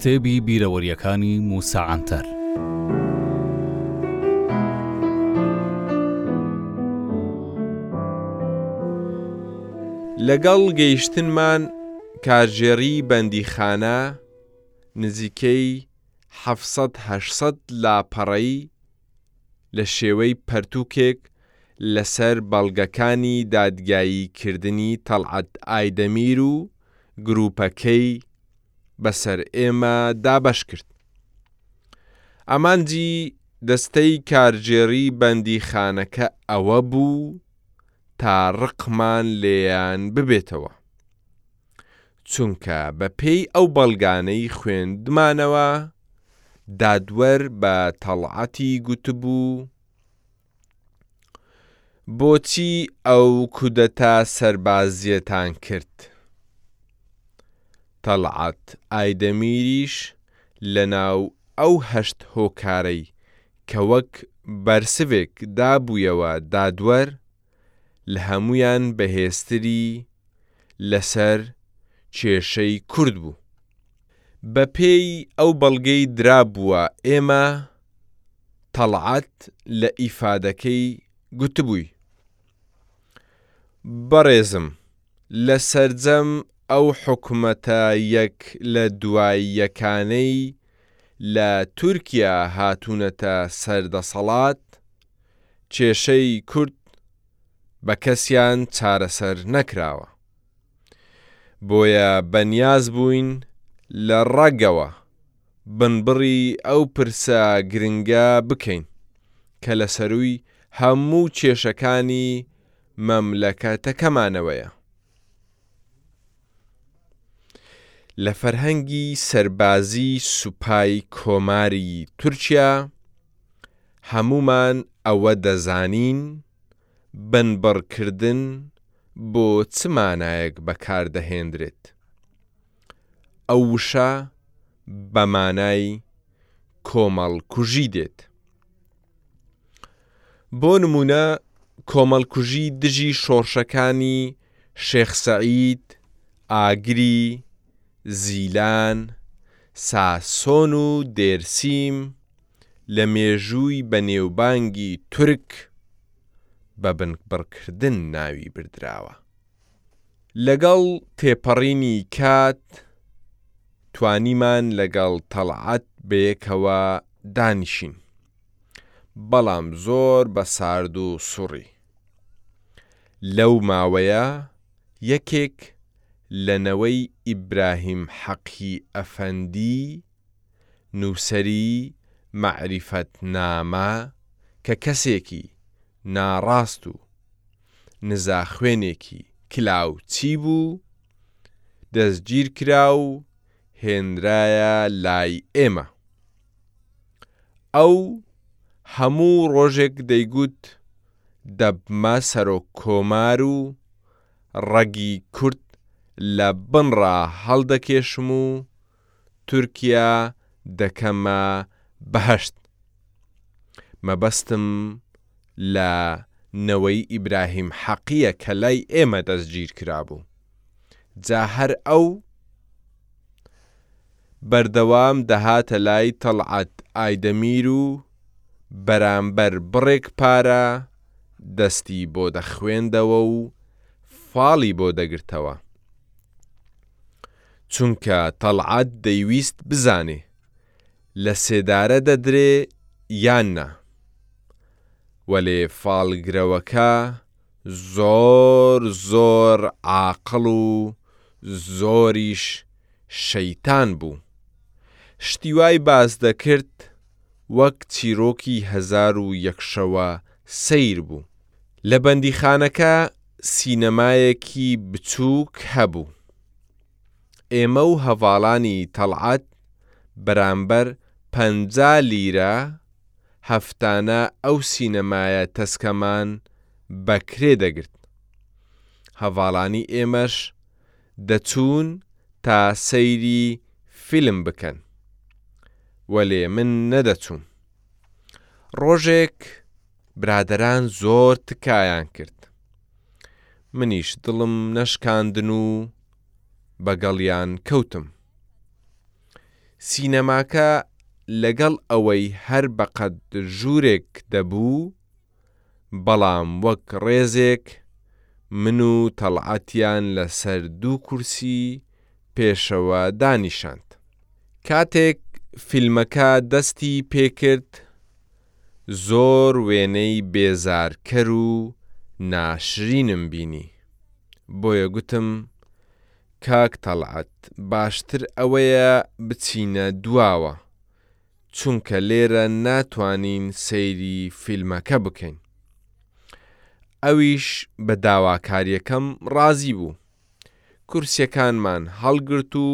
کتێبی بیرەوەریەکانی موسا عەنتەر لەگەڵ گەیشتنمان کارژێری بەندیخانە نزیکەی 700 لاپەڕەی لە شێوەی پەرتووکێک لەسەر بەڵگەکانی دادگاییکردنی تەڵعەت ئایدەمیر و گرووپەکەی بەسەر ئێمە دابەش کرد. ئامانجی دەستەی کارگێڕی بەندیخانەکە ئەوە بوو تا ڕقمان لێیان ببێتەوە. چونکە بە پێی ئەو بەڵگانەی خوێندمانەوە دادوەر بە تەڵعەتی گوتبوو بۆچی ئەو کودەتا سەربازیەتان کرد؟ تەڵعەت ئایدەمیریش لە ناو ئەو هەشت هۆکارەی کە وەک بەرسڤێک دابوویەوە دادوەر لە هەموویان بەهێزتری لەسەر کێشەی کورد بوو. بەپێی ئەو بەڵگەی درابووە ئێمە، تەڵعەت لە ئیفادەکەی گوتبووی، بەڕێزم لە سەرجەم ئەو حکومەتە یەک لە دوای یەکانەی لە تورکیا هاتوونەتە سەر دەسەڵات، کێشەی کورد بە کەسیان چارەسەر نەکراوە بۆیە بەنیاز بووین لە ڕەگەوە بنبڕی ئەو پرسە گرنگە بکەین کە لە سەرووی هەموو کێشەکانی مەملەکەتەکەمانەوەیە لە فەرهەنگی سەربازی سوپای کۆماری تورکیا هەموومان ئەوە دەزانین بنبڕکردن بۆ چ مانایەک بەکاردەهێندرێت ئەو وشە بە مانای کۆمەڵکوژی دێت. بۆ نموونە کۆمەڵکوژی دژی شۆڕشەکانی شێخ سەعید، ئاگری، زیلان، ساسۆن و دێرسیم لە مێژووی بەنێوبانگی تورک بە بنکبڕکردن ناوی بردراوە. لەگەڵ تێپەڕینی کات توانیمان لەگەڵ تەڵعەت بەیەکەوە دانیشین، بەڵام زۆر بە سارد و سوڕی. لەو ماوەیە یەکێک لە نەوەی ئیبراهیم حەقی ئەفەندی نووسەری مەعریفەتنامە کە کەسێکی ناڕاست و نزا خوێنێکی کلاوچی بوو، دەستگیرکرا و هێنرایە لای ئێمە. ئەو هەموو ڕۆژێک دەیگوت دەبمە سەرۆککۆمار و ڕەگی کورد لە بنڕا هەڵدەکێشم و تورکیا دەکەمە بەهەشت مەبەستم لە نەوەی ئیبراهیم حەقیە کە لای ئێمە دەستگیر کرابوو جا هەر ئەو بەردەوام دەهاتە لای تەڵعەت ئایدەمیر و بەرامبەر بڕێک پارە دەستی بۆ دەخوێندەوە و فاڵی بۆ دەگرتەوە چونکە تەڵعەت دەیویست بزانێ لە سێدارە دەدرێ یان نا وەلێ فاڵگرەوەکە زۆر زۆر عاقڵ و زۆریش شەیتان بوو شتیوای باس دەکرد وەک چیرۆکی هەزار و یەک شەوە سەیر بوو لە بەندیخانەکە سینەمایەکی بچووک هەبوو ئێمە و هەڤاڵانی تەڵعەت بەرامبەر پەنجا لیرە هەفتانە ئەو سینەمایە تەسکەمان بە کرێ دەگرت هەڤاڵانی ئێمەش دەچوون تا سەیری فیلم بکەن وەلێ من نەدەچووم ڕۆژێک برادەران زۆر تکایان کرد منیش دڵم نەشکاندن و بەگەڵیان کەوتم. سینەماکە لەگەڵ ئەوەی هەر بەقەد ژوورێک دەبوو، بەڵام وەک ڕێزێک من و تەڵعەتیان لەسەر دوو کورسی پێشەوە دانیشاند. کاتێک فیلمەکە دەستی پێکرد، زۆر وێنەی بێزارکەر و ناشرینم بینی بۆیە گوتم کاک تەڵعەت باشتر ئەوەیە بچینە دواوە چونکە لێرە ناتوانین سەیری فیلمەکە بکەین ئەویش بە داواکاریەکەم ڕازی بوو کورسیەکانمان هەڵگرت و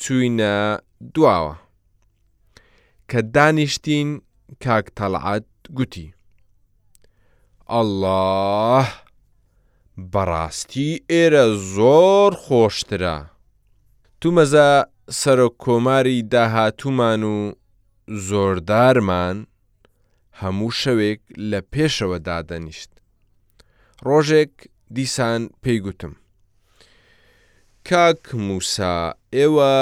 چوینە دواوە. کە دانیشتین کاک تەڵعەت گوتی، ئەڵڵا بەڕاستی ئێرە زۆر خۆشترە، تومەزە سەرۆک کۆماری داهاتوومان و زۆردارمان هەموو شەوێک لە پێشەوە دادەنیشت. ڕۆژێک دیسان پێی گوتم کاک موسا ئێوە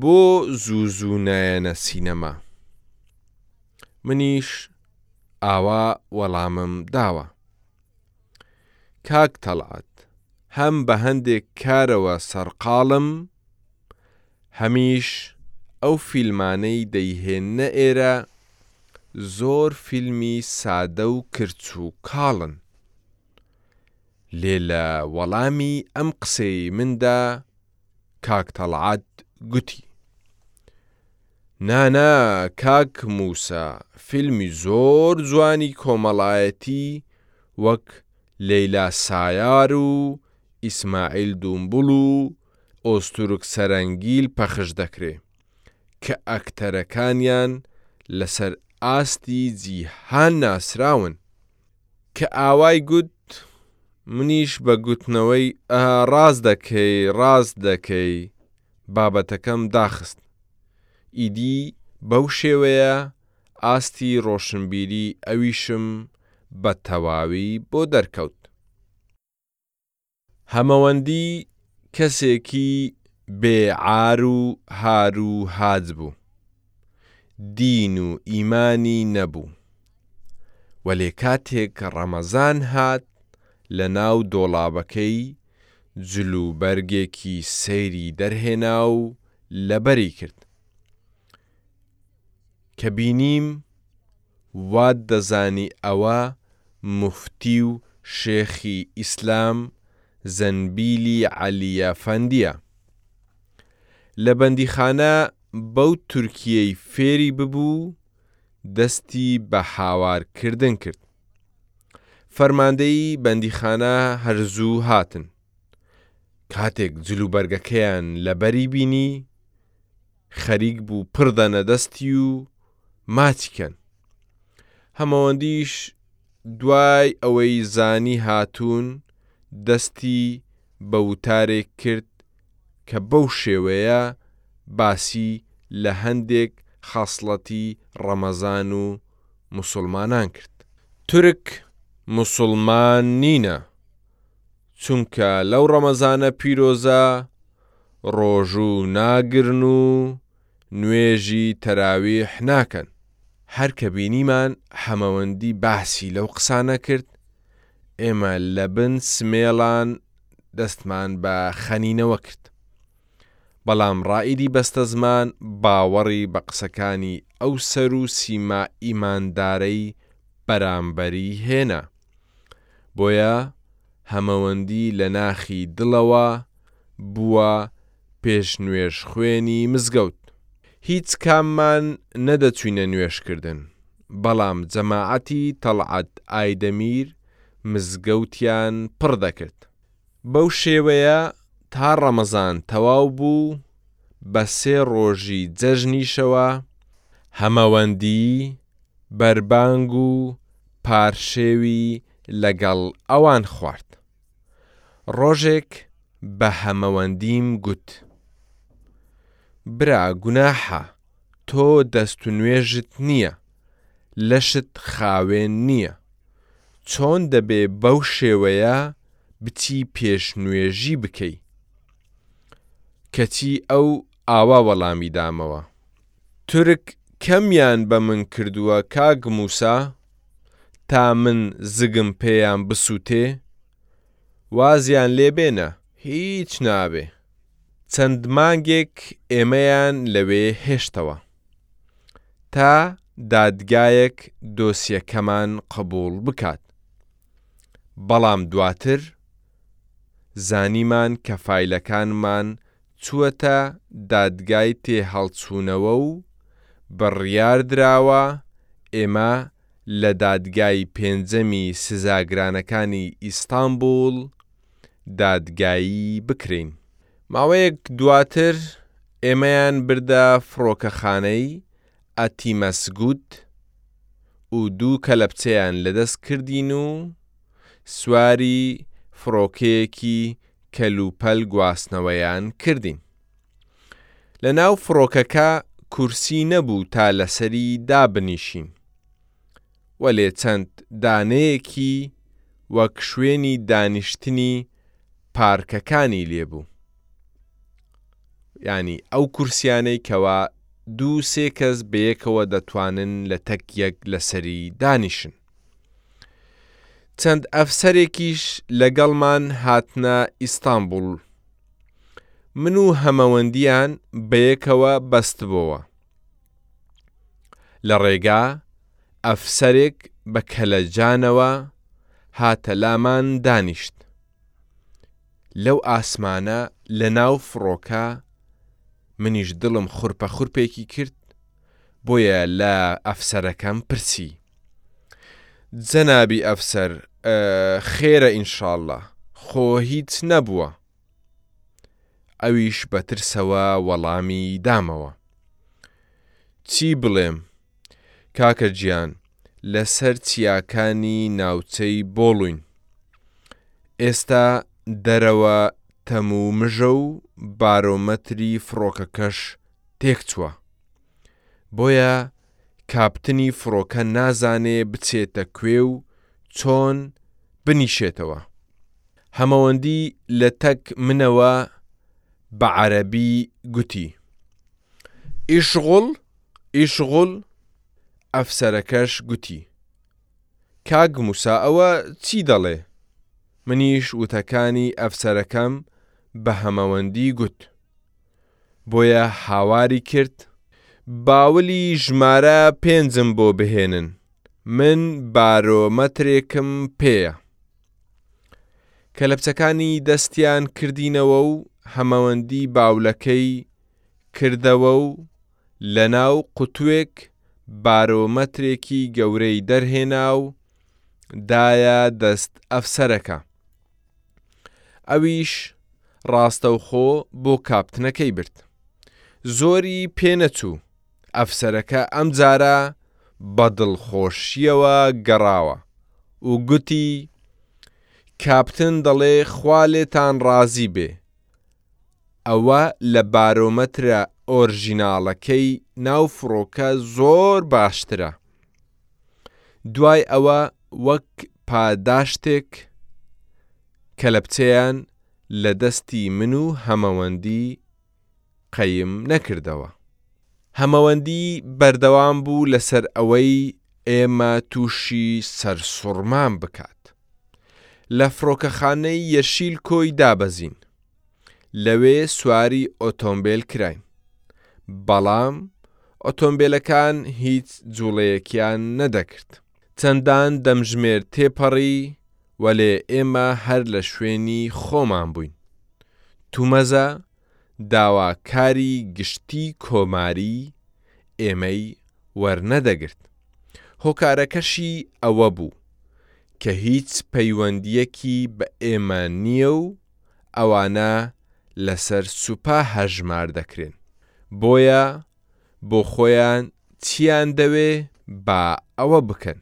بۆ زوو زوو نایەنە سینەما؟ منیش ئاوا وەڵامم داوە. کاک تەڵعەت هەم بە هەندێک کارەوە سەرقاڵم هەمیش ئەو فیلمانەی دەیهێننە ئێرە زۆر فیلمی سادە و کرچ و کاڵن. لێ لە وەڵامی ئەم قسەیەی مندا کاک تەڵعەت گوتی، نا نا کاک مووسا فیلمی زۆر جوانی کۆمەڵایەتی وەک لەیلا سایار و ئیسماعیل دومبڵ و ئۆزتورک سەرەنگیل پەخش دەکرێ کە ئەکتەرەکانیان لەسەر ئاستی جیهان ناسراون. کە ئاوای گوت منیش بە گوتنەوەی ئە ڕاست دەکەی ڕاست دەکەی بابەتەکەم داخست. ئیدی بەو شێوەیە ئاستی ڕۆشنبیری ئەویشم بە تەواوی بۆ دەرکەوت. هەمەوەندی کەسێکی بێ عار و هار و هاج بوو دین و ئیمانی نەبوو وەلێ کاتێک ڕەمەزان هات لە ناو دۆڵابەکەی جل و بەرگێکی سەیری دەرهێنا و لەبەری کرد کە بینیم وات دەزانی ئەوە موفتی و شێخی ئیسلام زەنبیلی عەلیە فەندیە لە بەندیخانە بەو تورکیەی فێری ببوو دەستی بە هاوار کردن کرد فەرماندەیی بەندیخانە هەر زوو هاتن کاتێک جلوبەرگەکەیان لەبەری بینی خەریک بوو پڕ دەنە دەستی و ماچی کەن. هەمەوەندیش دوای ئەوەی زانی هاتوون دەستی بە وتارێک کرد کە بەو شێوەیە باسی لە هەندێک خەسڵەتی ڕەمەزان و موسوڵمانان کرد. تورک موسوڵمان نینە چونکە لەو ڕەمەزانە پیرۆزە ڕۆژوو ناگرن و نوێژی تەراویح ناکەن. هەر کە بینیمان حەمەوەندی باسی لەو قسانە کرد، ئێمە لە بن سمێڵان دەستمان بە خەنینەوە کرد. بەڵام ڕائیدی بەستەزمان باوەڕی بە قسەکانی ئەو سەر و سیما ئیماندارەی بەرامبەری هێنا. بۆیە هەمەوەندی لە ناخی دڵەوە بووە پێش نوێژ خوێنی مزگەوت هیچ کاممان نەدەچوینە نوێژ کردن بەڵام جەماعەتی تەڵعەت ئایدەمیر مزگەوتیان پڕ دەکرد. بەو شێوەیە تا ڕەمەزان تەواو بوو، بە سێ ڕۆژی جەژنیشەوە هەمەوەندیی بەربانگ و پارشێوی لەگەڵ ئەوان خوارد. ڕۆژێک بە هەمەوەندیم گوت، برا گوناحە تۆ دەست و نوێژت نییە، لەشت خاوێن نیە چۆن دەبێ بەو شێوەیە بچی پێش نوێژی بکەی کەچی ئەو ئاوا وەڵامی دامەوە تورک کەمیان بە من کردوە کاک موسا تا من زگم پێیان بسوتێ وازیان لێ بێنە هیچ نابێ چەند مانگێک ئێمەیان لەوێ هێشتەوە. تا دادگایەک دۆسیەکەمان قبوڵ بکات، بەڵام دواتر زانیمان کە فایلەکانمان چووەتە دادگای تێهەڵچوونەوە و بڕیاردراوە ئێمە لە دادگای پێنجەمی سزاگرانەکانی ئیستانبوڵ دادگایی بکرێین. ماوەیەک دواتر ئێمەیان بردە فڕۆکەخانەی ئەتی مەسگوود و دوو کەلەپچەیان لەدەست کردین و سواری فڕۆکەیەکی کەلوپەل گواستنەوەیان کردین. لەناو فڕۆکەکە کورسی نەبوو تا لەسەری دابنیشین. وەلێ چەند دانەیەکی وەک شوێنی دانیشتنی پارکەکانی لێ بوو یانی ئەو کورسیانەی کەوا دوو سێ کەس بەیەکەوە دەتوانن لە تەک یەک لەسەری دانیشن چەند ئەفسەرێکیش لەگەڵمان هاتنە ئیستانبول من و هەمەوەندیان بەیەکەوە بەستبەوە لە ڕێگا ئەفسەرێک بە کەلەجانەوە هاتە لامان دانیشت لەو ئاسمانە لە ناو فڕۆکە منیش دڵم خورپە خورپێکی کرد بۆیە لە ئەفسەرەکەم پرسی جەنابی ئەفسەر خێرە ئینشاڵڵە خۆ هیچ نەبووە ئەویش بە ترسەوە وەڵامی دامەوە چی بڵێم کاکە جیان لەسەر چیاکانی ناوچەی بۆڵوین ئێستا دەرەوە تەم و مژە و بارۆمەتری فڕۆکەکەش تێکچووە بۆیە کاپتنی فڕۆکە نازانێ بچێتە کوێ و چۆن بنیشێتەوە هەمەوەندی لە تەک منەوە بە عەرەبی گوتی، ئیشغوڵ ئیشغوڵ ئەفسەرەکەش گوتی، کاک موسا ئەوە چی دەڵێ؟ منیش وتەکانی ئەفسەرەکەم بە هەمەوەندی گوت، بۆیە هاواری کرد، باولی ژمارە پێنجم بۆ بهێنن، من بارۆمەترێکم پێیە، کەلەپچەکانی دەستیان کردینەوە و هەمەوەندی باولەکەی کردەوە و لەناو قوتوێک بارۆمەترێکی گەورەی دەرهێنا و دایە دەست ئەفسەرەکە ئەویش ڕاستەوخۆ بۆ کاپتنەکەی برد زۆری پێ نەچوو ئەفسەرەکە ئەمجارە بە دڵخۆشییەوە گەڕاوە و گوتی، کاپتن دەڵێ خوا لێتان ڕازی بێ، ئەوە لە بارۆمەترە ئۆرژیناڵەکەی ناو فڕۆکە زۆر باشترە. دوای ئەوە وەک پاداشتێک کەلەپچەیان لە دەستی من و هەمەوەندی قەیم نەکردەوە. هەمەوەندی بەردەوام بوو لەسەر ئەوەی ئێمە تووشی سەرسوڕمان بکات. لە فڕۆکەخانەی یەشیل کۆی دابەزین. لەوێ سواری ئۆتۆمبێل کراین. بەڵام ئۆتۆمبێلەکان هیچ جووڵەیەکیان نەدەکرد. چەندان دەمژمێر تێپەڕی وەلێ ئێمە هەر لە شوێنی خۆمان بووین. تومەزە داواکاری گشتی کۆماریی ئێمەی وەرنەدەگرت. هۆکارەکەشی ئەوە بوو کە هیچ پەیوەندییەکی بە ئێمە نییە و ئەوانە لەسەر سوپا هەژمار دەکرێن، بۆیە بۆ خۆیان چیان دەوێ با ئەوە بکەن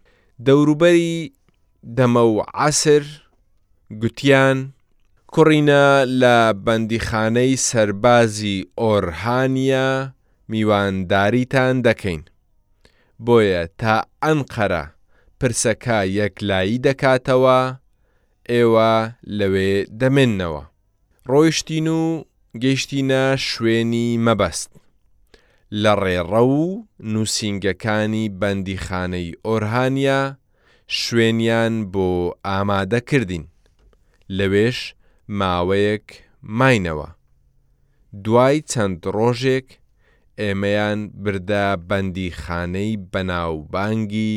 دەوروبەری دەمە و عەسر گوتیان، کڕینە لە بەندیخانەی سەربازی ئۆرهانیە میوانداریتان دەکەین، بۆیە تا ئەنقەرە پرسەکە یەکلایی دەکاتەوە ئێوە لەوێ دەمێنەوە. ڕۆیشتین و گەیشتینە شوێنی مەبەست، لە ڕێڕەو و نووسینگەکانی بەندیخانەی ئۆرهانیا شوێنیان بۆ ئامادە کردین، لەوێش ماوەیەک ماینەوە، دوای چەند ڕۆژێک ئێمەیان بردە بەندیخانەی بەناوبانگی